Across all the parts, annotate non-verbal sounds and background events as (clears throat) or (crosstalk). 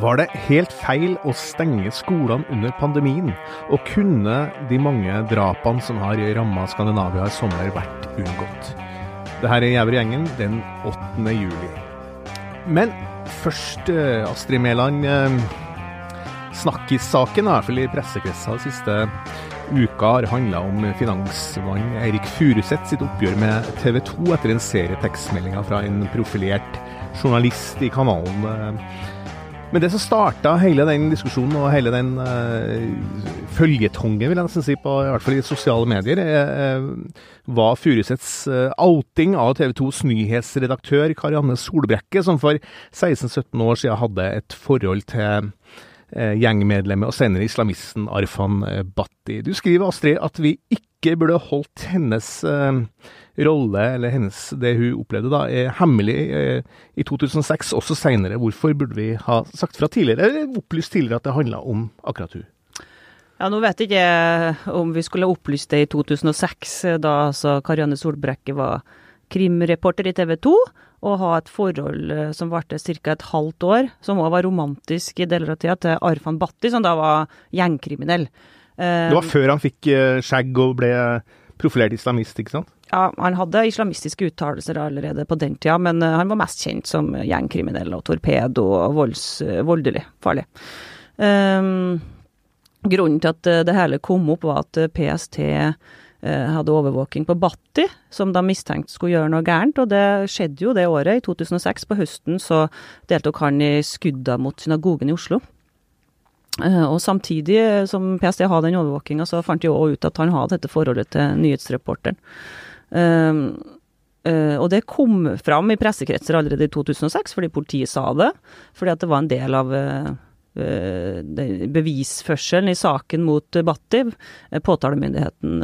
Var det helt feil å stenge skolene under pandemien, og kunne de mange drapene som har ramma Skandinavia i sommer vært unngått? Det her er Gjever-gjengen den 8. juli. Men først, eh, Astrid Mæland. Eh, Snakkissaken, i hvert fall i pressekretser siste uka, har handla om finansmann Eirik Furuseth sitt oppgjør med TV 2 etter en serie tekstmeldinger fra en profilert journalist i kanalen. Eh, men det som starta hele den diskusjonen og hele den uh, føljetongen, vil jeg nesten si, på, i hvert fall i sosiale medier, uh, var Furuseths uh, outing av TV 2s nyhetsredaktør Karianne Solbrekke, som for 16-17 år siden hadde et forhold til uh, gjengmedlemmet og senere islamisten Arfan Bhatti. Du skriver, Astrid, at vi ikke burde holdt hennes rolle, eller hennes, det hun opplevde, da, er hemmelig eh, i 2006, også seinere. Hvorfor burde vi ha sagt fra tidligere, eller opplyst tidligere at det handla om akkurat hun? Ja, Nå vet jeg ikke om vi skulle opplyst det i 2006, da altså Karianne Solbrekke var krimreporter i TV 2, og ha et forhold eh, som varte ca. et halvt år, som òg var romantisk i deler av tida, til Arfan Bhatti, som da var gjengkriminell. Det var før han fikk eh, skjegg og ble profilert islamist, ikke sant? Ja, han hadde islamistiske uttalelser allerede på den tida, men eh, han var mest kjent som gjengkriminell og torpedo og volds, eh, voldelig farlig. Um, grunnen til at det hele kom opp, var at PST hadde overvåking på Batti, som de mistenkte skulle gjøre noe gærent. Og det skjedde jo det året, i 2006. På høsten så deltok han i skudda mot synagogen i Oslo. Eh, og samtidig som PST hadde den overvåkinga, så fant de òg ut at han hadde dette forholdet til nyhetsreporteren. Um, uh, og det kom fram i pressekretser allerede i 2006, fordi politiet sa det. Fordi at det var en del av uh, bevisførselen i saken mot Batti. Påtalemyndigheten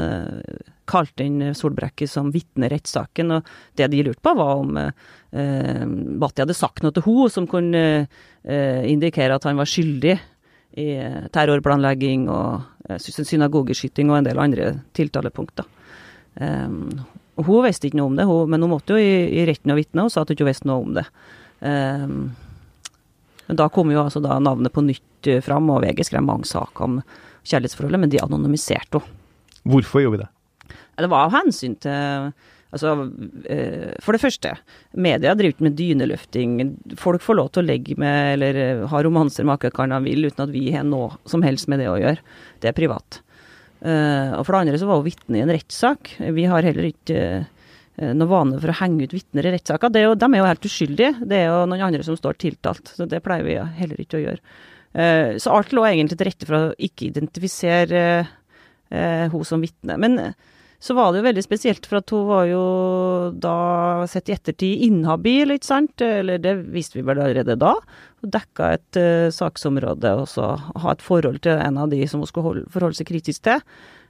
kalte inn Solbrekke som vitne i rettssaken, og det de lurte på, var om Batti hadde sagt noe til henne som kunne indikere at han var skyldig i terrorplanlegging og eh, synagogeskyting og en del andre tiltalepunkter. Hun visste ikke noe om det, hun, men hun måtte jo i, i retten og vitne og sa at hun ikke visste noe om det. Um, men da kom jo altså da navnet på nytt eh, fram, og VG skrev mange saker om kjærlighetsforholdet, men de anonymiserte henne. Hvorfor gjorde vi det? Det var av hensyn til Altså, eh, for det første, media driver ikke med dyneløfting. Folk får lov til å legge med eller eh, ha romanser med akkurat hva de vil, uten at vi har noe som helst med det å gjøre. Det er privat. Eh, og for det andre så var hun vitne i en rettssak. Vi har heller ikke noe vane for å henge ut vitner i rettssaker. de er jo helt uskyldige. Det er jo noen andre som står tiltalt. Så det pleier vi heller ikke å gjøre. Så alt lå egentlig til rette for å ikke identifisere hun som vitne. Men så var det jo veldig spesielt, for at hun var jo da sett i ettertid inhabil, ikke sant, eller det visste vi vel allerede da. Og dekka et uh, saksområde og så ha et forhold til en av de som hun skulle holde, forholde seg kritisk til.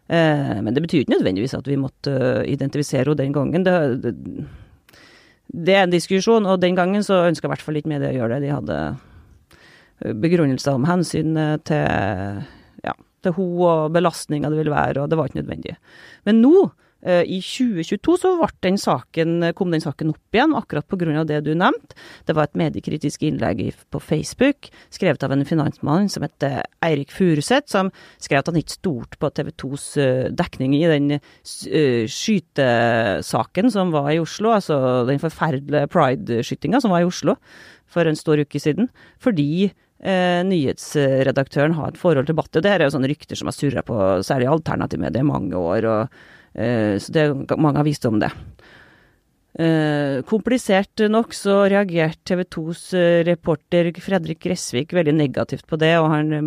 Uh, men det betyr ikke nødvendigvis at vi måtte uh, identifisere henne den gangen. Det, det, det, er en diskusjon, og den gangen så ønska i hvert fall ikke media å gjøre det. De hadde begrunnelser om hensyn til til hun og belastninga det ville være, og det var ikke nødvendig. Men nå, i 2022, så den saken, kom den saken opp igjen, akkurat pga. det du nevnte. Det var et mediekritisk innlegg på Facebook, skrevet av en finansmann som heter Eirik Furuseth, som skrev at han ikke stolte på TV 2s eh, dekning i den eh, skytesaken som var i Oslo, altså den forferdelige pride-skytinga som var i Oslo for en stor uke siden, fordi eh, nyhetsredaktøren har et forhold til Batti. Og det her er jo sånne rykter som har surra på særlig alternativmedier i mange år, og, eh, så det, mange har visst om det. Eh, komplisert nok så reagerte TV 2s eh, reporter Fredrik Gressvik veldig negativt på det, og han eh,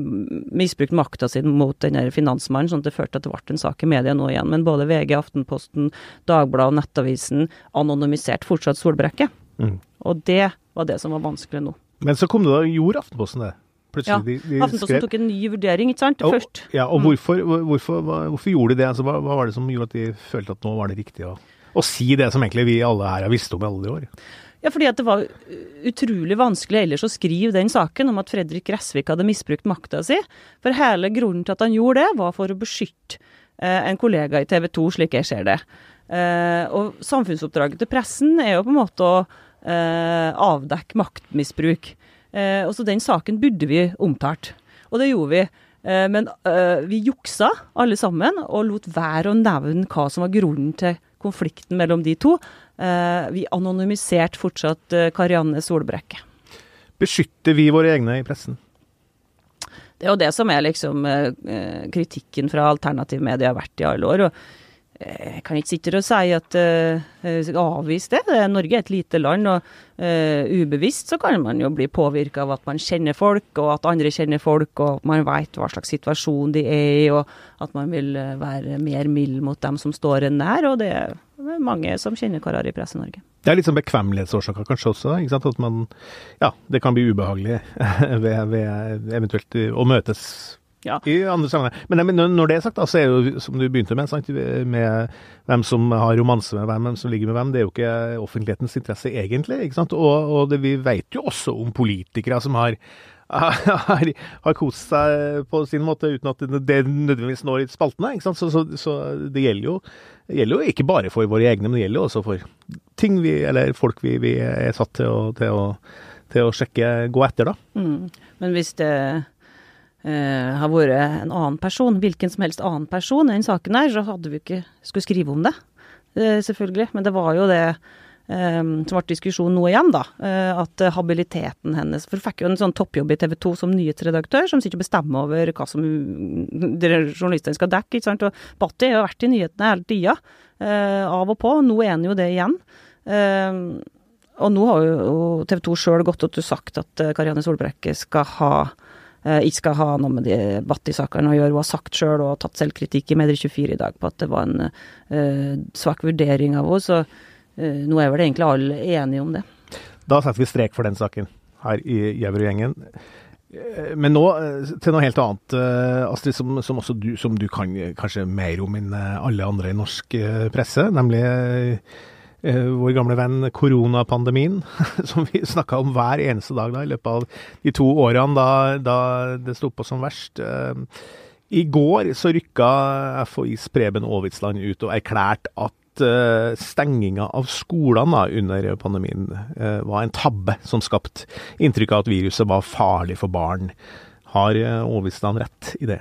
misbrukte makta si mot den finansmannen, sånn at det førte til at det ble en sak i media nå igjen. Men både VG, Aftenposten, Dagbladet og Nettavisen anonymiserte fortsatt Solbrekke. Mm. Og det var det som var vanskelig nå. Men så kom det da, gjorde Aftenposten det? Plutselig, ja, de, de Aftenposten skrev. tok en ny vurdering, ikke sant, og, først. Ja, og mm. hvorfor, hvorfor, hvorfor, gjorde de det? Altså, hva, hva, var det som gjorde at de følte at nå var det riktig å, å si det som egentlig vi alle her har visst om i alle de år? Ja, fordi at det var utrolig vanskelig ellers å skrive den saken om at Fredrik Gressvik hadde misbrukt makta si. For hele grunnen til at han gjorde det, var for å beskytte eh, en kollega i TV 2, slik jeg ser det. Eh, og samfunnsoppdraget til pressen er jo på en måte å eh, avdekke maktmisbruk. Eh, og så den saken burde vi omtalt. Og det gjorde vi. Eh, men eh, vi juksa alle sammen, og lot være å nevne hva som var grunnen til konflikten mellom de to. Eh, vi anonymiserte fortsatt eh, Karianne Solbrekke. Beskytter vi våre egne i pressen? Det er jo det som er liksom eh, kritikken fra alternativmedia har vært i alle år. og jeg kan ikke sitte og si at uh, avvise det. Norge er et lite land, og uh, ubevisst så kan man jo bli påvirka av at man kjenner folk, og at andre kjenner folk, og man veit hva slags situasjon de er i, og at man vil være mer mild mot dem som står en nær. Og det er mange som kjenner hverandre i Presse-Norge. Det er litt sånn bekvemmelighetsårsaker kanskje også, ikke sant? at man Ja, det kan bli ubehagelig (laughs) ved, ved eventuelt å møtes ja. i andre sammenhenger. Men, men, når det er sagt, så er jo, som du begynte med, sant? med hvem som har romanse med hvem, hvem som ligger med hvem, det er jo ikke offentlighetens interesse egentlig. ikke sant? Og, og det, vi vet jo også om politikere som har (laughs) har, har kost seg på sin måte uten at det nødvendigvis når i spaltene. ikke sant? Så, så, så det gjelder jo, gjelder jo, ikke bare for våre egne, men det gjelder jo også for ting vi, eller folk vi, vi er satt til å, til å, til å sjekke, gå etter, da. Mm. Men hvis det eh, har vært en annen person, hvilken som helst annen person enn saken her, så hadde vi ikke skulle skrive om det, Uh, selvfølgelig. Men det var jo det Um, som ble diskusjon nå igjen, da. Uh, at habiliteten hennes For hun fikk jo en sånn toppjobb i TV 2 som nyhetsredaktør, som sitter og bestemmer over hva som (laughs) journalistene skal dekke. ikke sant? Og Batti har vært i nyhetene hele tida, uh, av og på. Nå er han jo det igjen. Uh, og nå har jo TV 2 sjøl gått ut og sagt at Karianne Solbrekke skal ha ikke skal ha noe med de Batti-sakene å gjøre. Hun har sagt sjøl og tatt selvkritikk i Medie24 i dag på at det var en svak vurdering av henne. Så uh, nå er vel egentlig alle enige om det. Da setter vi strek for den saken her i Gjæverud-gjengen. Eh, men nå eh, til noe helt annet, Astrid, som, som også du, som du, kan kanskje mer om enn alle andre i norsk presse. Nemlig vår gamle venn koronapandemien, (laughs) som vi snakka om hver eneste dag da, i løpet av de to årene da, da det sto på som verst. I går så rykka FHIs Preben Aavitsland ut og erklærte at uh, stenginga av skolene under pandemien var en tabbe som skapte inntrykk av at viruset var farlig for barn. Har Aavitsland rett i det?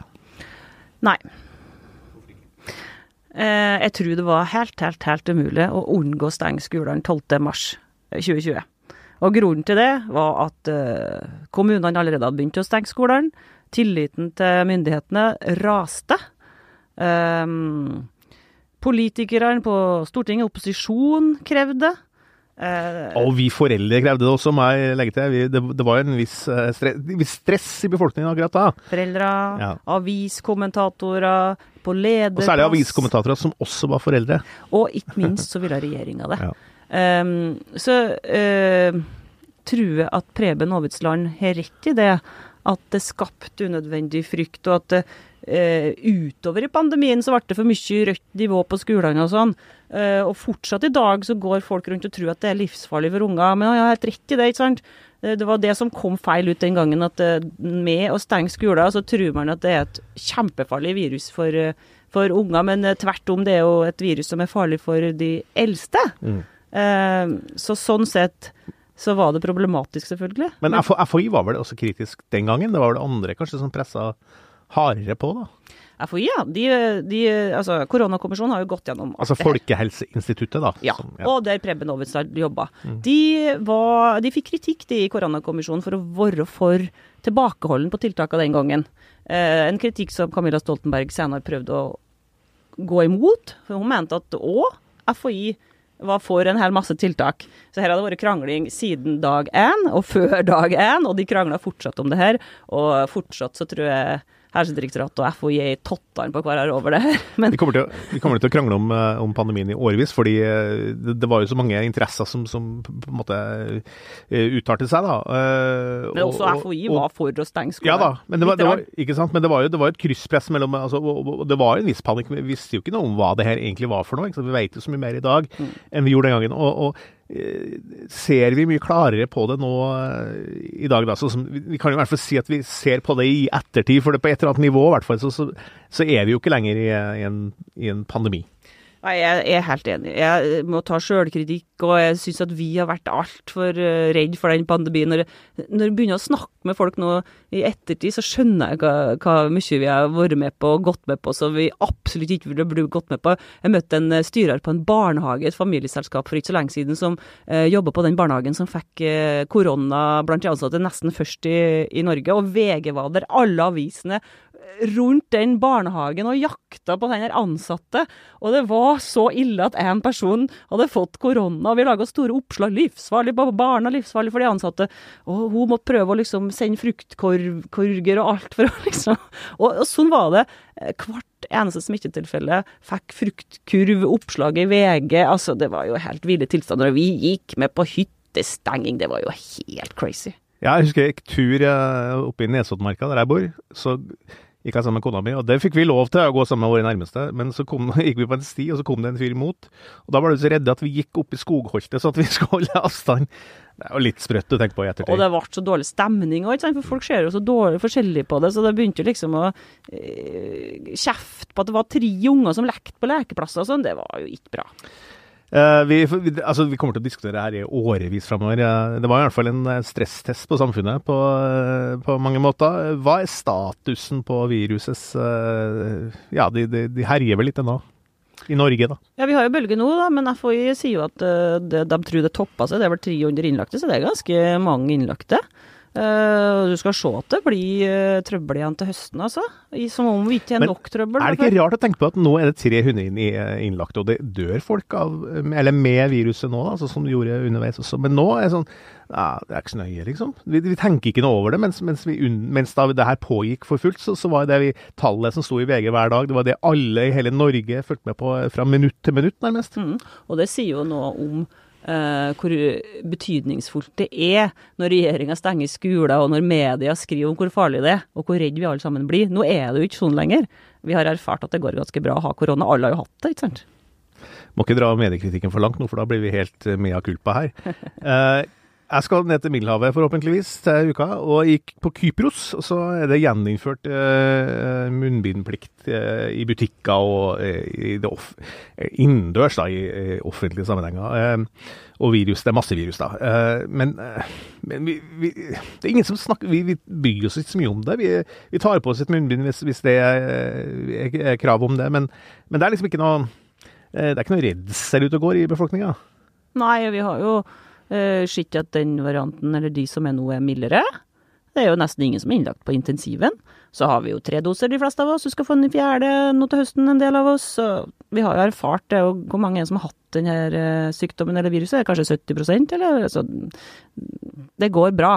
Nei. Jeg tror det var helt, helt, helt umulig å unngå å stenge skolene 12.3.2020. Og grunnen til det var at kommunene allerede hadde begynt å stenge skolene. Tilliten til myndighetene raste. Um, Politikerne på Stortinget, opposisjon, krevde. Eh, og vi foreldre krevde det også, må jeg legge til. Vi, det, det, var en viss, uh, stress, viss, stress i befolkningen akkurat da. Foreldre, ja. aviskommentatorer, på lederplass. Og særlig aviskommentatorer som også var foreldre. Og ikke minst så ville regjeringa det. (laughs) ja. um, så uh, tror jeg at Preben Aavitsland har rett i det, at det skapte unødvendig frykt, og at eh, utover i pandemien så ble det for mye rødt nivå på skolene og sånn. Eh, og fortsatt i dag så går folk rundt og tror at det er livsfarlig for unger. Men jeg har helt rett i det, ikke sant. Uh, det var det som kom feil ut den gangen, at med å stenge skoler så tror man at det er et kjempefarlig virus for, for unger. Men tvert om, det er jo et virus som er farlig for de eldste. Mm. så sånn sett så var det problematisk, selvfølgelig. Men FHI var vel også kritisk den gangen? Det var vel andre kanskje som pressa hardere på, da? FHI, ja. De, de, altså, Koronakommisjonen har jo gått gjennom Altså Folkehelseinstituttet, da? Ja, som, ja. og der Preben Aavitsland jobba. Mm. De, de fikk kritikk, de i Koronakommisjonen, for å være for tilbakeholden på tiltakene den gangen. Eh, en kritikk som Camilla Stoltenberg senere prøvde å gå imot. For hun mente at òg FHI var for en hel masse tiltak. Så her har det vært krangling siden dag én og før dag én, og de krangla fortsatt om det her. Og fortsatt så tror jeg Helsedirektoratet og FHI i tottene på hverandre over det her. (laughs) Men... Vi, kommer til, vi kommer til å krangle om, eh, om, pandemien i årevis, fordi eh, det, det, var jo så mange interesser som, som på en måte eh, uttalte seg, da. Men også og, FHI og, var for å stenge skolen. Ja da, men det var, det var, ikke sant? Men det var jo det var et krysspress mellom altså, og, Det var en viss panikk. Vi visste jo ikke noe om hva det her egentlig var for noe. Vi vet jo så mye mer i dag mm. enn vi gjorde den gangen. og, og ser vi mye klarere på det nå i dag. Da. Så, vi kan i hvert fall si at vi ser på det i ettertid, for det på et eller annet nivå i hvert fall, så, så, så er vi jo ikke lenger i, i, en, i en, pandemi. Nei, Jeg er helt enig. Jeg må ta sjølkritikk, og jeg syns at vi har vært altfor uh, redd for den pandemien. Når, når jeg begynner å snakke med folk nå i ettertid, så skjønner jeg hva, hva mye vi har vært med på og gått med på som vi absolutt ikke ville blitt gått med på. Jeg møtte en styrer på en barnehage, et familieselskap for ikke så lenge siden, som eh, jobber på den barnehagen som fikk korona blant de ansatte nesten først i, i Norge. Og VG var der, alle avisene rundt den barnehagen og jakta på den ansatte. Og det var så ille at en person hadde fått korona. og Vi laga store oppslag. Livsfarlig på barna, livsfarlig for de ansatte. Og hun måtte prøve å liksom sende fruktkorger og alt for å (laughs) liksom og, og sånn var det. Hvert eneste smittetilfelle fikk fruktkurv, oppslag i VG. Altså, det var jo helt ville tilstander. Og vi gikk med på hyttestenging. Det var jo helt crazy. Ja, jeg husker jeg gikk tur eh, oppe i Nesoddmarka, der jeg bor. Så gikk jeg sammen med kona mi, og det fikk vi lov til å gå sammen med våre nærmeste. Men så kom, (laughs) gikk vi på en sti, og så kom det en fyr imot. Og da var du så redde at vi gikk opp i skogholtet så at vi (laughs) skulle holde avstand. Det er jo litt sprøtt å tenke på i ettertid. Og det ble så dårlig stemning òg, for folk ser jo så dårlig forskjellig på det. Så det begynte liksom å øh, kjefte på at det var tre unger som lekte på lekeplasser og sånn. Det var jo ikke bra. Uh, vi, altså, vi, kommer til å diskutere det her i årevis framover. Det var i hvert fall en eh, stresstest på samfunnet på, uh, på mange måter. Hva er statusen på virusets Ja, de, de, de, herjer vel litt ennå? I Norge, da? Ja, Vi har jo bølge nå, da, men FHI sier jo at de, de tror det toppa seg. Det er vel 300 innlagte, så det er ganske mange innlagte. Uh, du skal se at det blir uh, trøbbel igjen til høsten, altså. I, som om vi ikke har nok trøbbel. Er det ikke rart å tenke på at nå er det 300 inn, uh, innlagt, og det dør folk av, eller med viruset nå, da, altså, som det gjorde underveis også. Men nå er det sånn ja, det er ikke så nøye, liksom. Vi, vi tenker ikke noe over det. Mens, mens, vi, mens da det her pågikk for fullt, så, så var det vi, tallet som sto i VG hver dag, det var det alle i hele Norge fulgte med på fra minutt til minutt, nærmest. Mm. Og det sier jo noe om Uh, hvor betydningsfullt det er når regjeringa stenger skoler, og når media skriver om hvor farlig det er, og hvor redd vi alle sammen blir. Nå er det jo ikke sånn lenger. Vi har erfart at det går ganske bra å ha korona. Alle har jo hatt det, ikke sant? Må ikke dra mediekritikken for langt nå, for da blir vi helt uh, mea culpa her. Uh, (laughs) Jeg skal ned til Middelhavet forhåpentligvis til uka, og gikk på Kypros. Og Så er det gjeninnført eh, munnbindplikt eh, i butikker og eh, i off innendørs i, i offentlige sammenhenger. Eh, og virus. Det er masse virus, da. Eh, men, eh, men vi, vi, det er ingen som snakker Vi, vi bryr oss ikke så mye om det. Vi, vi tar på oss et munnbind hvis, hvis det er, er, krav om det. Men, men, det er liksom ikke noe Det er ikke noe redsel ute og går i befolkninga. Nei, vi har jo Uh, at den varianten, eller de som er nå, er mildere. Det er jo nesten ingen som er innlagt på intensiven. Så har vi jo tre doser, de fleste av oss. Du skal få den fjerde nå til høsten, en del av oss. Så vi har jo erfart det. Og hvor mange er det som har hatt denne uh, sykdommen eller viruset? Kanskje 70% eller? Så det går bra.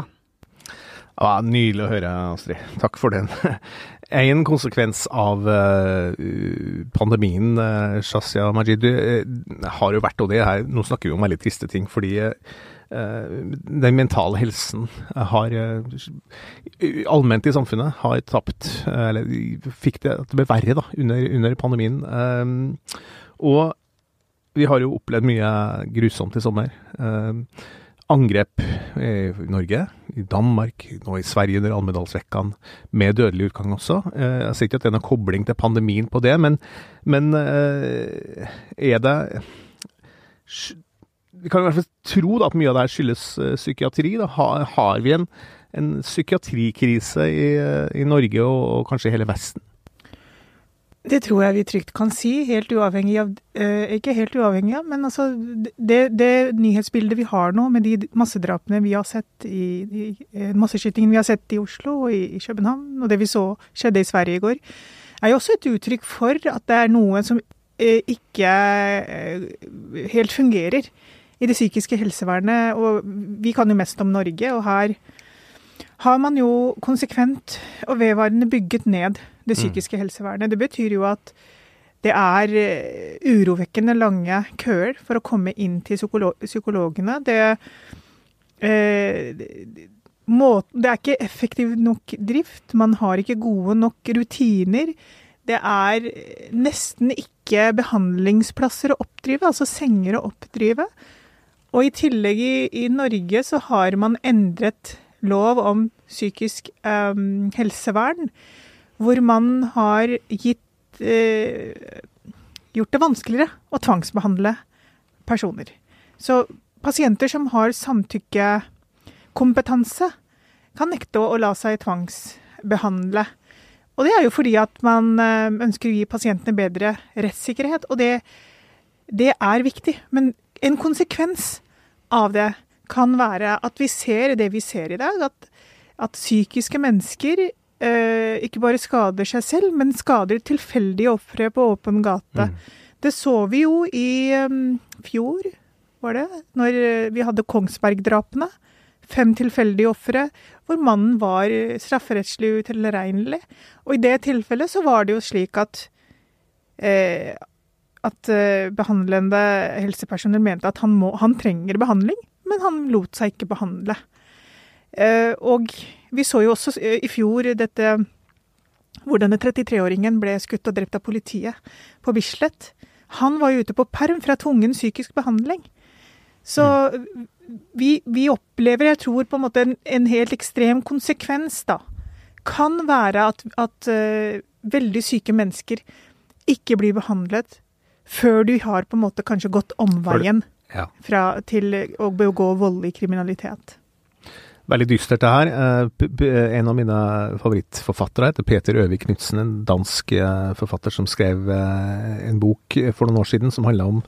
Ja, Nydelig å høre, Astrid. Takk for den. (laughs) En konsekvens av uh, pandemien, uh, Shazia Majid, uh, har jo vært, og det her, nå snakker vi om veldig triste ting, fordi den mentale helsen har allment i samfunnet har tapt, eller fikk det, det ble verre da, under, under pandemien. og vi har jo opplevd mye grusomt i sommer. Angrep i Norge, i Danmark, nå i Sverige under Almedalsvekkan, med dødelig utgang også. Eh, jeg ser ikke at det er noen kobling til pandemien på det, men, men eh, er det Vi kan i hvert fall tro da, at mye av det her skyldes eh, psykiatri. Da. Har, har vi en, en psykiatrikrise i, i Norge og, og kanskje i hele Vesten? Det tror jeg vi trygt kan si, helt uavhengig av eh, Ikke helt uavhengig av, men altså det, det, nyhetsbildet vi har nå med de massedrapene vi har sett i, i eh, Masseskytingen vi har sett i Oslo og i, i, København, og det vi så skjedde i Sverige i går, er jo også et uttrykk for at det er noe som eh, ikke helt fungerer i det psykiske helsevernet. Og vi kan jo mest om Norge, og her har man jo konsekvent og vedvarende bygget ned det mm. psykiske helsevernet. Det betyr jo at det er eh, urovekkende lange køer for å komme inn til psykologene. Det, eh, det er ikke effektiv nok drift. Man har ikke gode nok rutiner. Det er nesten ikke behandlingsplasser å oppdrive, altså senger å oppdrive. Og i tillegg i, i Norge så har man endret lov om psykisk eh, helsevern, hvor man har gitt eh, gjort det vanskeligere å tvangsbehandle personer. Så pasienter som har samtykkekompetanse, kan nekte å la seg tvangsbehandle. Og det er jo fordi at man eh, ønsker å gi pasientene bedre rettssikkerhet, og det, det er viktig. Men en konsekvens av det kan være at vi ser det vi ser i dag, at, at psykiske mennesker eh, ikke bare skader seg selv, men skader tilfeldige ofre på åpen gate. Mm. Det så vi jo i um, fjor, var det, når vi hadde Kongsberg-drapene fem tilfeldige ofre, hvor mannen var strafferettslig utilregnelig. Og i det tilfellet så var det jo slik at eh, at eh, behandlende helsepersonell mente at han, må, han, trenger behandling, men han lot seg ikke behandle. Eh, og vi så jo også eh, i fjor dette hvor denne 33-åringen ble skutt og drept av politiet på Bislett. Han var jo ute på perm fra tvungen psykisk behandling. Så vi, vi, opplever, jeg tror, på en måte en, en helt ekstrem konsekvens, da. Kan være at, at uh, veldig syke mennesker ikke blir behandlet før de har på en måte kanskje gått omveien fra, til å begå voldelig kriminalitet. Veldig dystert det her. Eh, en av mine favorittforfattere heter Peter Øvik Knutsen, en dansk eh, forfatter som skrev en bok for noen år siden som handla om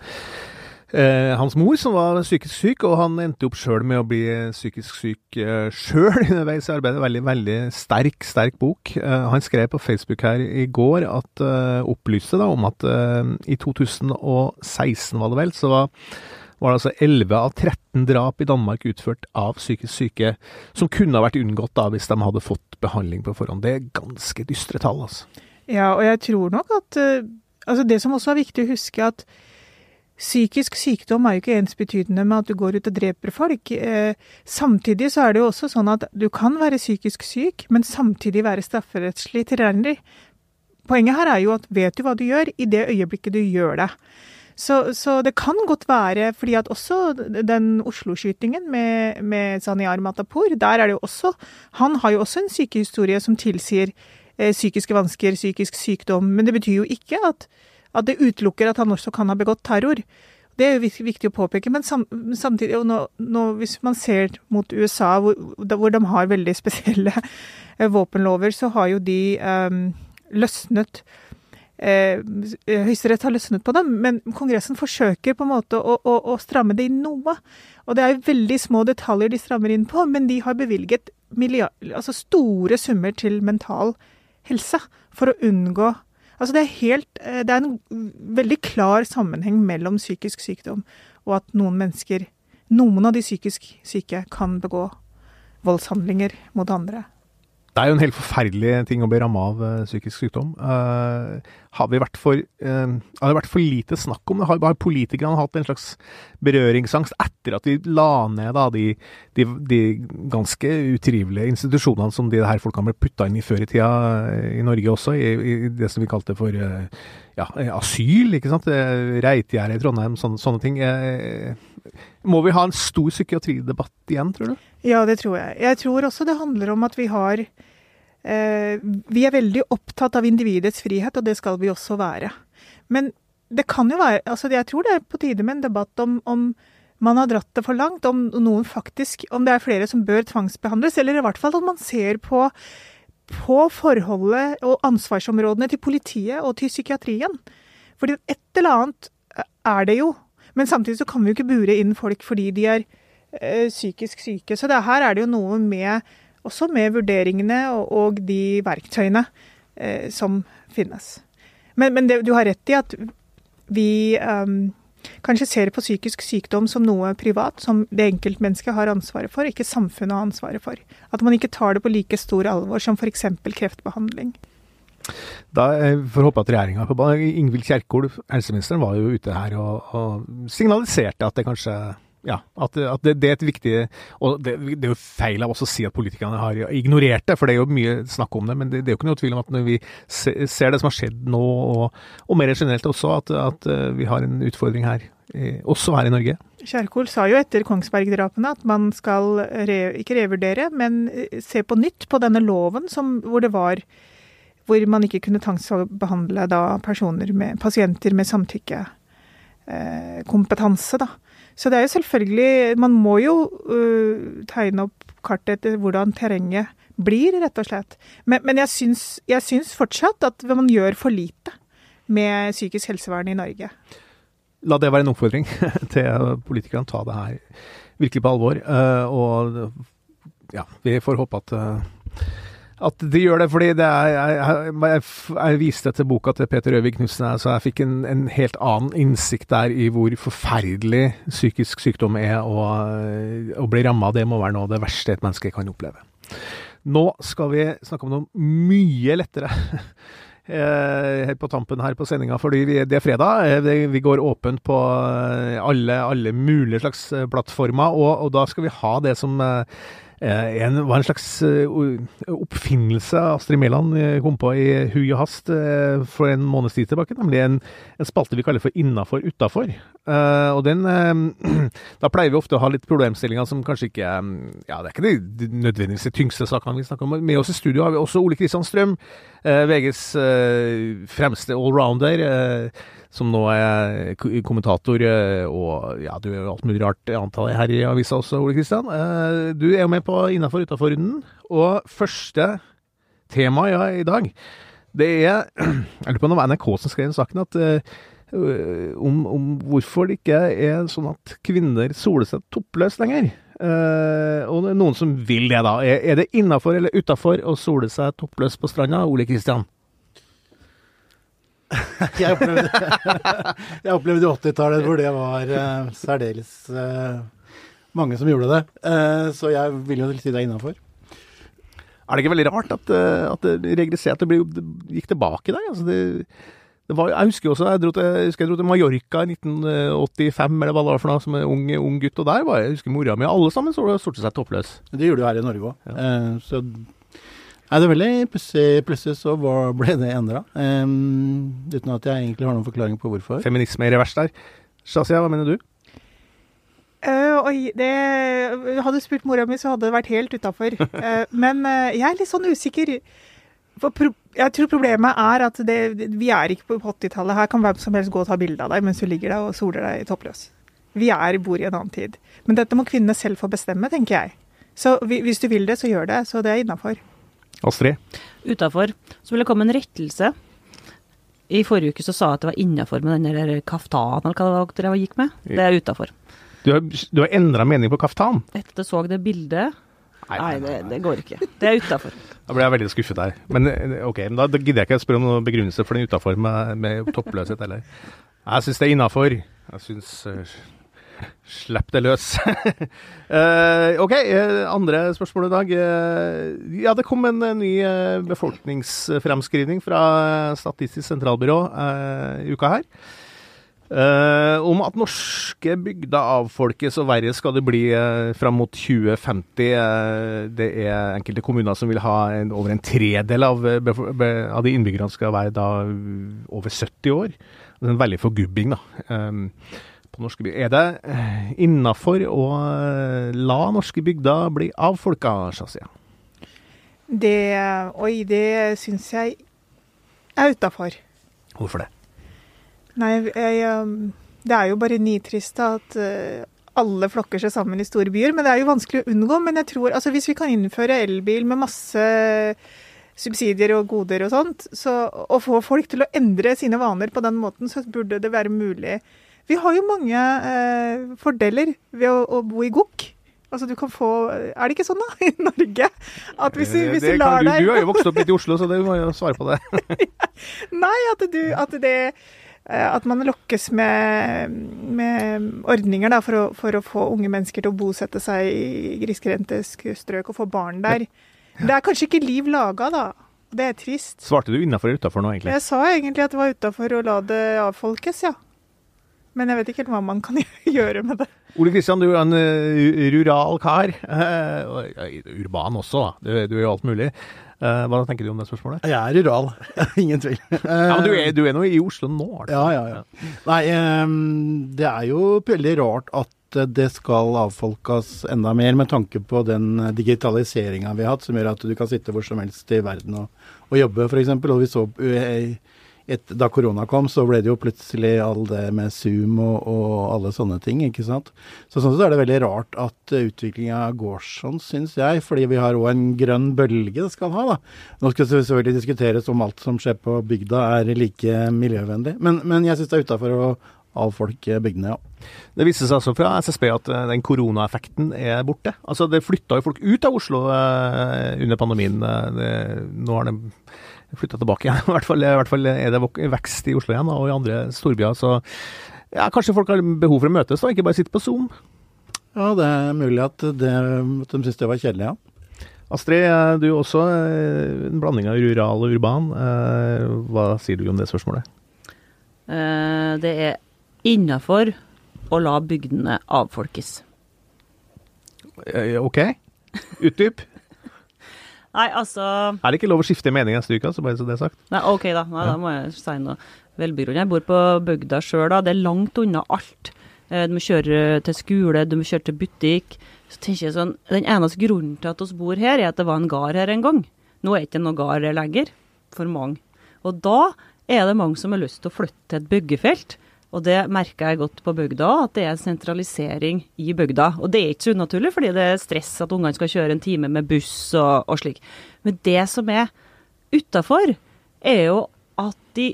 eh, hans mor, som var psykisk syk, og han endte opp sjøl med å bli psykisk syk eh, sjøl (laughs) underveis i arbeidet. Veldig, veldig sterk, sterk bok. Eh, han skrev på Facebook her i går at eh, opplyste da om at eh, i 2016, var det vel, så var var det altså 11 av 13 drap i Danmark utført av psykisk syke, som kunne ha vært unngått da hvis de hadde fått behandling på forhånd. Det er ganske dystre tall, altså. Ja, og jeg tror nok at uh, altså Det som også er viktig å huske, at Psykisk sykdom er jo ikke ensbetydende med at du går ut og dreper folk. Eh, samtidig så er det jo også sånn at du kan være psykisk syk, men samtidig være strafferettslig tilregnelig. Poenget her er jo at vet du hva du gjør, i det øyeblikket du gjør det. Så, så det kan godt være, fordi at også den Oslo-skytingen med, med Zaniar Matapour, der er det jo også Han har jo også en sykehistorie som tilsier eh, psykiske vansker, psykisk sykdom, men det betyr jo ikke at at det utelukker at han også kan ha begått terror. Det er jo viktig å påpeke, men samtidig, nå, nå, hvis man ser mot USA, hvor, hvor, de har veldig (laughs) spesielle eh, våpenlover, så har jo de eh, løsnet eh, Høyesterett har løsnet på dem, men Kongressen forsøker på en måte å, å, å stramme det inn noe. Og det er veldig små detaljer de strammer inn på, men de har bevilget milliard, altså store summer til mental helse for å unngå Altså det er, helt, eh, det er en veldig klar sammenheng mellom psykisk sykdom og at noen mennesker, noen av de psykisk syke, kan begå voldshandlinger mot andre. Det er jo en helt forferdelig ting å bli ramma av uh, psykisk sykdom. Uh, har, vi vært for, uh, har det vært for lite snakk om det? Har, har politikerne hatt en slags berøringsangst etter at de la ned da, de, de, de, ganske utrivelige institusjonene som de her folkene ble putta inn i før i tida i Norge også, i, i det som vi kalte for ja, asyl, ikke sant? Reitgjerdet i Trondheim, sånne, sånne ting. Må vi ha en stor psykiatridebatt igjen, tror du? Ja, det tror jeg. Jeg tror også det handler om at vi har eh, Vi er veldig opptatt av individets frihet, og det skal vi også være. Men det kan jo være altså Jeg tror det er på tide med en debatt om, om man har dratt det for langt, om noen faktisk Om det er flere som bør tvangsbehandles, eller i hvert fall at man ser på, på forholdet og ansvarsområdene til politiet og til psykiatrien. Fordi et eller annet er det jo. Men samtidig så kan vi jo ikke bure inn folk fordi de er psykisk syke. Så det, her er det jo noe med også med vurderingene og, og de verktøyene eh, som finnes. Men, men det, du har rett i at vi um, kanskje ser på psykisk sykdom som noe privat, som det enkeltmennesket har ansvaret for, ikke samfunnet har ansvaret for. At man ikke tar det på like stor alvor som f.eks. kreftbehandling. Da får håpe at regjeringa på banen Ingvild Kjerkol, helseministeren, var jo ute her og, og signaliserte at det kanskje ja, at, at det, det, er et viktig Og det, det, er jo feil av oss å si at politikerne har ignorert det, for det er jo mye snakk om det. Men det, det er jo ikke noe tvil om at når vi ser det som har skjedd nå, og, og mer generelt også, at, at, eh, vi har en utfordring her. Også her i Norge. Kjerkol sa jo etter Kongsberg-drapene at man skal re, ikke revurdere, men eh, se på nytt på denne loven som, hvor det var hvor man ikke kunne tvangsbehandle da personer med, pasienter med samtykkekompetanse, da. Så det er jo selvfølgelig Man må jo uh, tegne opp kartet etter hvordan terrenget blir, rett og slett. Men, men jeg, syns, jeg syns fortsatt at man gjør for lite med psykisk helsevern i Norge. La det være en oppfordring (laughs) til politikerne. Ta det her virkelig på alvor. Uh, og ja, vi får håpe at uh, at de gjør det, fordi det er, jeg, jeg, jeg, viste dette boka til Peter Øvig Knutsen, så jeg fikk en, en, helt annen innsikt der i hvor forferdelig psykisk sykdom er. Og å bli ramma av det må være noe av det verste et menneske kan oppleve. Nå skal vi snakke om noe mye lettere. (laughs) Eh, helt på tampen her på sendinga, fordi det er fredag. Eh, vi går åpent på alle, alle mulige slags plattformer, og, og da skal vi ha det som Eh, en, var en slags eh, oppfinnelse Astrid Mæland eh, kom på i hui og hast for en måneds tid tilbake. Nemlig en, en spalte vi kaller for Innafor utafor. og den (clears throat) Da pleier vi ofte å ha litt problemstillinger som kanskje ikke Ja, det er ikke de nødvendigvis de tyngste sakene vi snakker om. Med oss i studio har vi også Ole Kristian Strøm, VGs fremste allrounder som nå er kommentator, eh, og ja, du gjør alt mulig rart, antar jeg, her i avisa også, Ole Kristian. Eh, du er jo med på Innafor utafor-runden, og første tema ja, i dag, det er (clears throat) Jeg lurer på om det var NRK som skrev saken, at uh, om, om, hvorfor det ikke er sånn at kvinner soler seg toppløst lenger. Uh, og er noen som vil det, da. Er, er det innafor eller utafor å sole seg toppløs på stranda, Ole Kristian? (laughs) jeg opplevde, (laughs) opplevde 80-tallet hvor det var uh, særdeles uh, mange som gjorde det. Uh, så jeg vil jo si er innafor. Er det ikke veldig rart at, at det regresserte det, det gikk tilbake der? Altså det, det var, jeg husker også, jeg dro, til, jeg jeg dro til Mallorca i 1985, eller hva det var for noe, som en ung, ung gutt. Og der var jeg, jeg husker mora mi, alle sammen så det sorte seg toppløs. Det gjorde du her i Norge òg. Ja. så Nei, det er veldig pussig. Plutselig så ble det endra. Um, uten at jeg egentlig har noen forklaring på hvorfor. Feminisme i revers der. Shazia, hva mener du? Uh, oi, det Hadde du spurt mora mi, så hadde det vært helt utafor. Uh, (laughs) men uh, jeg er litt sånn usikker. For pro jeg tror problemet er at det, vi er ikke på 80-tallet. Her kan hvem som helst gå og ta bilde av deg mens du ligger der og soler deg toppløs. Vi er bor i en annen tid. Men dette må kvinnene selv få bestemme, tenker jeg. Så hvis du vil det, så gjør det. Så det er innafor. Astrid? Utafor. Så vil det komme en rettelse. I forrige uke så sa jeg at det var innafor med den der kaftanen, eller hva dere gikk med. Det er utafor. Du har, du har endra mening på kaftan? Etter så det bildet. Nei, nei, det, det, går ikke. Det er utafor. (laughs) Da ble jeg veldig skuffet der. Men ok, men da gidder jeg ikke å spørre om noen begrunnelse for den utafor med, med toppløshet heller. Jeg syns det er innafor. Jeg syns uh, Slipp det løs. uh, (laughs) OK, uh, andre spørsmål i dag. Uh, ja, det kom en ny befolkningsfremskrivning fra Statistisk sentralbyrå i uka her. om at norske bygder avfolkes og verre skal det bli fram mot 2050. det er enkelte kommuner som vil ha en, over en tredel av, av de innbyggerne skal være da over 70 år. Det er en veldig forgubbing, da. Um, på norske bygder. Er det eh, innafor å eh, la norske bygder bli avfolka, Shazia? Det Oi, det syns jeg er utafor. Hvorfor det? Nei, jeg, um, det er jo bare nitrist at eh, alle flokker seg sammen i store byer. Men det er jo vanskelig å unngå. Men jeg tror, altså hvis vi kan innføre elbil med masse subsidier og goder og sånt, så, og få folk til å endre sine vaner på den måten, så burde det være mulig vi har jo mange eh, fordeler ved å, å, bo i gokk. Altså du kan få Er det ikke sånn da, (laughs) i Norge? At hvis, eh, hvis du lar deg Du har jo vokst opp litt i Oslo, så du må jo svare på det. (laughs) Nei, at, du, at det eh, at man lokkes med, med ordninger da, for, å, for, å, få unge mennesker til å bosette seg i grisgrendte strøk og få barn der. Det er kanskje ikke liv laga, da. Det er trist. Svarte du innafor eller utafor nå, egentlig? Jeg sa egentlig at det var utafor å la det avfolkes, ja. Men jeg vet ikke helt hva man kan (laughs) gjøre med det. Ole Kristian, du er en uh, rural kar. Uh, urban også, da. Du, du er jo alt mulig. Uh, hva tenker du om det spørsmålet? Jeg er rural, (laughs) ingen tvil. ja, men du er, du er nå i Oslo nå? Altså. Ja, ja, ja. Nei, um, det er jo veldig rart at det skal avfolkes enda mer med tanke på den digitaliseringa vi har hatt, som gjør at du kan sitte hvor som helst i verden og, og jobbe, f.eks. Og vi så eh, et, da korona kom, så ble det jo plutselig all det med Zoom og, og alle sånne ting, ikke sant. Så sånn sett er det veldig rart at utviklinga går sånn, syns jeg. Fordi vi har òg en grønn bølge det skal ha, da. Nå skal det selvfølgelig diskuteres om alt som skjer på bygda er like miljøvennlig. Men, men jeg syns det er utafor å avfolke bygdene, ja. Det viser seg altså fra SSB at eh, den koronaeffekten er borte. Altså Det flytta jo folk ut av Oslo eh, under pandemien. Eh, det, nå har de flytta tilbake igjen. (laughs) I hvert, fall, I hvert, fall, er det vekst i Oslo igjen, og i andre storbyer. Så ja, kanskje folk har behov for å møtes, da, ikke bare sitte på Zoom. Ja, det er mulig at, det, at de syntes det var kjedelig, ja. Astrid, du er også en blanding av rural og urban. Hva sier du om det spørsmålet? Det er innafor å la bygdene avfolkes. Eh, OK. Utdyp. Nei, altså Er det ikke lov å skifte mening neste uke, så bare så det er sagt? Nei, OK, da. Nei, Da må jeg si noe velbegrunnet. Jeg bor på bygda sjøl, da. Det er langt unna alt. Eh, du må kjøre til skole, du må kjøre til butikk. Så tenker jeg sånn, Den eneste grunnen til at vi bor her, er at det var en gard her en gang. Nå er det ikke noe gard lenger, for mange. Og da er det mange som har lyst til å flytte til et byggefelt. Og det merker jeg godt på bygda, at det er sentralisering i bygda. Og det er ikke så unaturlig, fordi det er stress at ungene skal kjøre en time med buss og, og slik. Men det som er utafor, er jo at de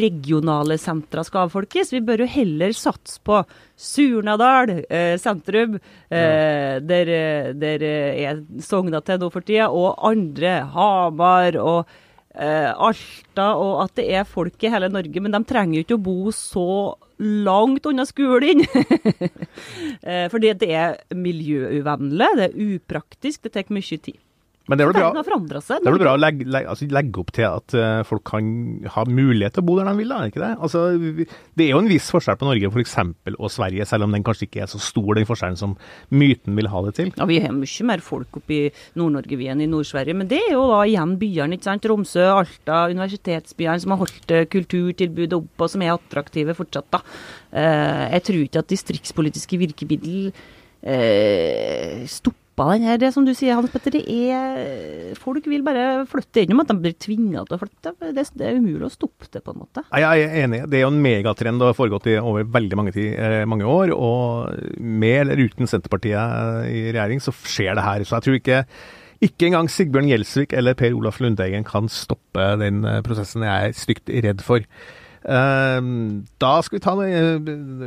regionale sentra skal avfolkes. Vi bør jo heller satse på Surnadal eh, sentrum, eh, der, der er Sogna til nå for tida, og andre, Hamar og eh, Alta, og at det er folk i hele Norge. Men de trenger jo ikke å bo så langt unna skolen. (laughs) eh, fordi det er miljøuvennlig, det er upraktisk, det tar mye tid. Men det er vel bra, seg, det er vel bra å legge, legge, altså legge, opp til at uh, folk kan ha mulighet til å bo der de vil, da, er det ikke det? Altså, det er jo en viss forskjell på Norge for eksempel, og Sverige, selv om den kanskje ikke er så stor, den forskjellen som myten vil ha det til. Ja, Vi har mye mer folk oppe i Nord-Norge vi enn i Nord-Sverige, men det er jo da igjen byene, ikke sant. Tromsø, Alta, universitetsbyene som har holdt eh, kulturtilbudet oppe, og som er attraktive fortsatt, da. Uh, jeg tror ikke at distriktspolitiske virkemiddel uh, stopper stoppa den her. Det som du sier, Hans Petter, er Folk vil bare flytte innom at de blir tvinga til å flytte. Det, det, er umulig å stoppe det, på en måte. Jeg er enig. Det er jo en megatrend og har foregått i over veldig mange, tid, eh, mange år. Og med eller uten Senterpartiet i regjering, så skjer det her. Så jeg tror ikke ikke engang Sigbjørn Gjelsvik eller Per Olaf Lundteigen kan stoppe den eh, prosessen jeg er stygt redd for. Uh, da skal vi ta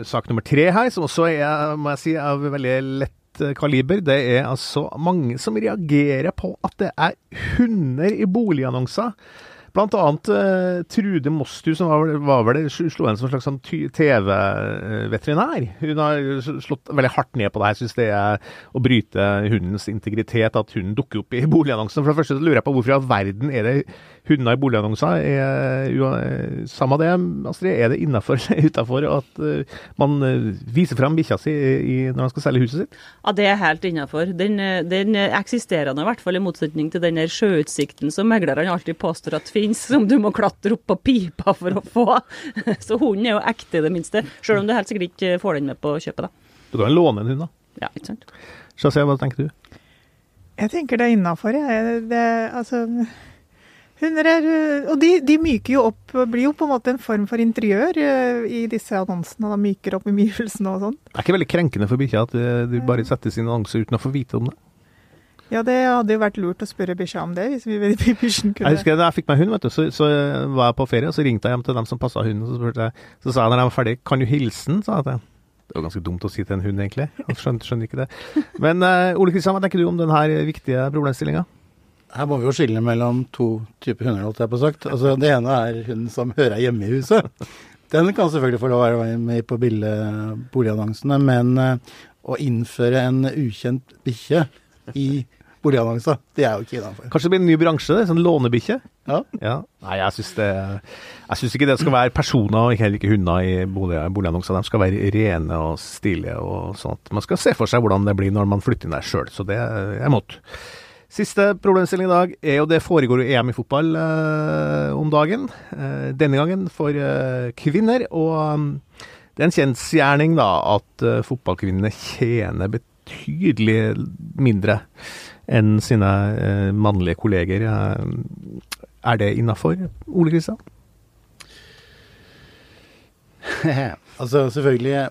sak nummer tre her, som også er må jeg si, av veldig lett Eh, kaliber. Det er altså mange som reagerer på at det er hunder i boligannonser. Blant annet uh, Trude Mostu, som var, var vel slo en som slags sånn TV-veterinær. Hun har slått veldig hardt ned på det her. Syns det er å bryte hundens integritet at hunden dukker opp i boligannonsen. For det første lurer jeg på hvorfor i all verden er det hunder i boligannonser. Er, samme det, Astrid. Er det innafor eller (laughs) utafor at uh, man viser fram bikkja si når man skal selge huset sitt? Ja, det er helt innafor. Den, eh, den eksisterende, i hvert fall, i motsetning til den sjøutsikten som meglerne alltid påstår at finnes, som du må klatre opp på pipa for å få. (laughs) Så hunden er jo ekte, i det minste. Sjøl om du helt sikkert ikke får den med på kjøpet, da. Du kan låne en hund, da. Ja, ikke sant. Shazia, hva tenker du? Jeg tenker det er innafor, jeg. Det, altså Hunder er Og de, de, myker jo opp, blir jo på en måte en form for interiør eh, i disse annonsene. De myker opp omgivelsene og sånn. Det er ikke veldig krenkende for bikkja at eh, du bare setter sin annonse uten å få vite om det? Ja, det hadde jo vært lurt å spørre bikkja om det, hvis vi bikkjen kunne Jeg husker da jeg fikk meg hund, vet du, så, så, var jeg på ferie, og så ringte jeg hjem til dem som passa hunden, og så jeg Så sa jeg når jeg var ferdig, kan du hilse den? sa jeg til det var ganske dumt å si til en hund, egentlig. Jeg skjønner, skjønner ikke det. Men uh, Ole Kristian, hva tenker du om denne viktige problemstillinga? Her må vi jo skille mellom to typer hunder, holdt jeg på sagt. Altså, det ene er hunden som hører hjemme i huset. Den kan selvfølgelig få lov å være med på boligannonsene, men uh, å innføre en ukjent bikkje i boligannonser, det er jo ikke innafor. Kanskje det blir en ny bransje, det? Sånn lånebikkje? Ja. ja. Nei, jeg syns det Jeg syns ikke det skal være personer, og heller ikke hunder, i bolig, boligannonser. De skal være rene og stilige og sånn at man skal se for seg hvordan det blir når man flytter inn der sjøl. Så det er jeg imot. Siste problemstilling i dag er jo det foregår jo EM i fotball eh, om dagen. Eh, denne gangen for eh, kvinner. Og um, Det er en kjensgjerning da, at uh, fotballkvinnene tjener betydelig mindre enn sine uh, mannlige kolleger. Uh, er det innafor, Ole Kristian? (laughs) altså, selvfølgelig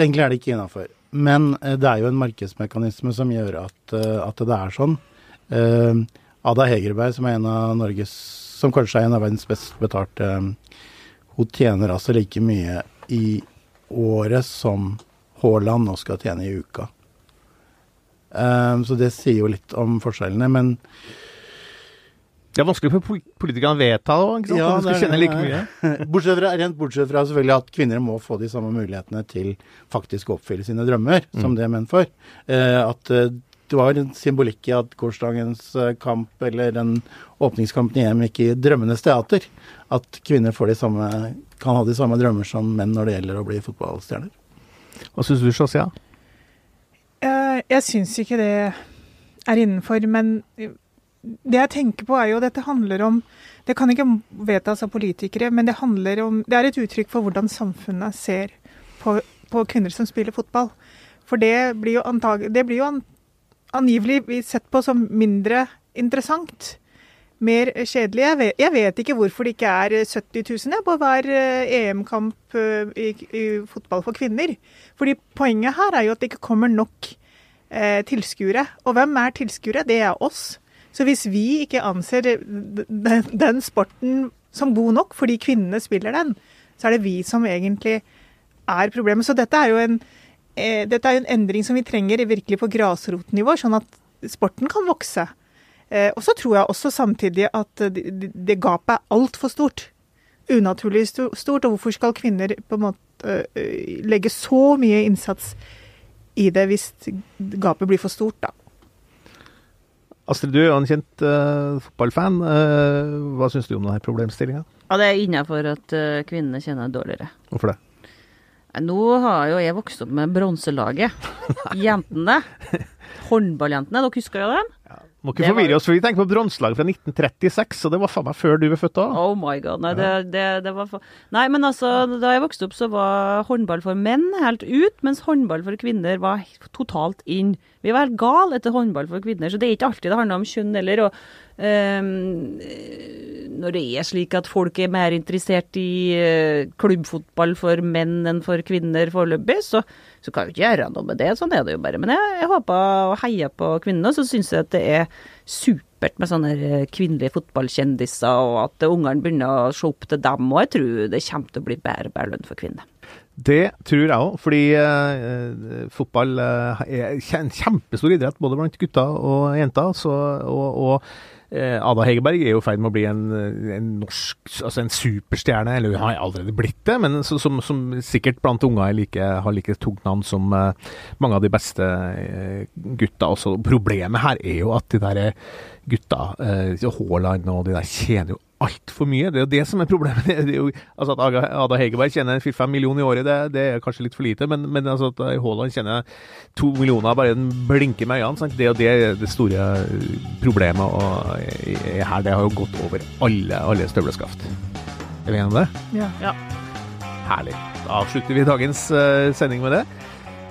Egentlig er det ikke innafor. Men det er jo en markedsmekanisme som gjør at, at det er sånn. Ada Hegerberg, som er en av Norges Som kanskje er en av verdens best betalte Hun tjener altså like mye i året som Haaland nå skal tjene i uka. Um, så det sier jo litt om forskjellene, men det er vanskelig for politikerne å vedta òg, ikke sant? Ja, de skal kjenne like mye. (laughs) bortsett fra, rent bortsett fra selvfølgelig at kvinner må få de samme mulighetene til faktisk å oppfylle sine drømmer, mm. som det er menn for. Uh, at uh, det var en symbolikk i at gårsdagens uh, kamp eller den åpningskampen i EM gikk i drømmenes teater. At kvinner får de samme kan ha de samme drømmer som menn når det gjelder å bli fotballstjerner. Hva syns du, Shazia? Uh, jeg syns ikke det er innenfor, men det jeg tenker på er jo dette handler om Det kan ikke vedtas av politikere, men det handler om Det er et uttrykk for hvordan samfunnet ser på, på kvinner som spiller fotball. For det blir jo, antag, det blir jo an, angivelig sett på som mindre interessant mer kjedelig. Jeg vet, jeg vet, ikke hvorfor det ikke er 70 000 på hver eh, EM-kamp eh, i, i, fotball for kvinner. Fordi Poenget her er jo at det ikke kommer nok eh, tilskuere. Og hvem er tilskuere? Det er oss. Så hvis vi ikke anser den, den, sporten som god nok fordi kvinnene spiller den, så er det vi som egentlig er problemet. Så dette er jo en, eh, dette er jo en endring som vi trenger virkelig på grasrotnivå, sånn at sporten kan vokse. Eh, og så tror jeg også samtidig at det, det gapet er altfor stort. Unaturlig stort. Og hvorfor skal kvinner på en måte eh, legge så mye innsats i det hvis gapet blir for stort, da? Astrid, du er jo en kjent uh, fotballfan. Uh, hva syns du om denne problemstillinga? Ja, det er innafor at uh, kvinnene kjenner dårligere. Hvorfor det? Nå har jo jeg vokst opp med bronselaget. (laughs) Jentene. Håndballjentene, dere husker jo dem? Ja. Må ikke forvirre oss, for vi tenker på bronselaget fra 1936, og det var faen meg før du var født òg. Oh my god. Nei, det, det, det var for... Nei, men altså, da jeg vokste opp, så var håndball for menn helt ut, mens håndball for kvinner var totalt inn. Vi var helt gale etter håndball for kvinner, så det er ikke alltid det handler om kjønn heller. Og um, når det er slik at folk er mer interessert i uh, klubbfotball for menn enn for kvinner foreløpig, så så kan jo ikke gjøre noe med det. Sånn er det jo bare. Men jeg, jeg håper og heier på kvinnene. Så syns jeg at det er supert med sånne eh, kvinnelige fotballkjendiser, og at ungene begynner å se opp til dem. Og jeg tror det kommer til å bli bedre bedre lønn for kvinner. Det tror jeg òg, fordi eh, fotball uh, er en kjempestor idrett både blant gutter og jenter. Så, og, og Eh, Ada Hegerberg er jo i ferd med å bli en, en, norsk, altså en superstjerne, eller hun har allerede blitt det, men som, som sikkert blant unger like, har like tungt navn som uh, mange av de beste uh, gutta. Også. Problemet her er jo at de der gutta, Haaland og de der, tjener jo altfor mye. Det er jo det som er problemet. (laughs) Det er jo, altså At Ada Hegerberg tjener 4-5 millioner i året, det, det, er kanskje litt for lite. Men, men altså at Haaland tjener to millioner bare den blinker med øynene. Sant? Det er jo det, det store problemet og, her. Det har jo gått over alle, alle støvleskaft. Er vi enige om det? Ja. ja. Herlig. Da avslutter vi dagens uh, sending med det.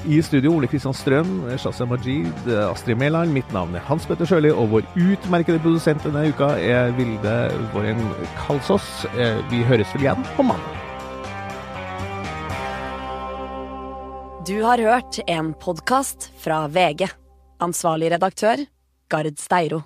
I studio Ole Kristian Strøm, Shazia Majid, Astrid Mæland. Mitt navn er Hans Petter Sjøli, og vår utmerkede produsent denne uka er Vilde Våren Kalsås. Eh, vi høres vel igjen på mandag. Du har hørt en podkast fra VG. Ansvarlig redaktør, Gard Steiro.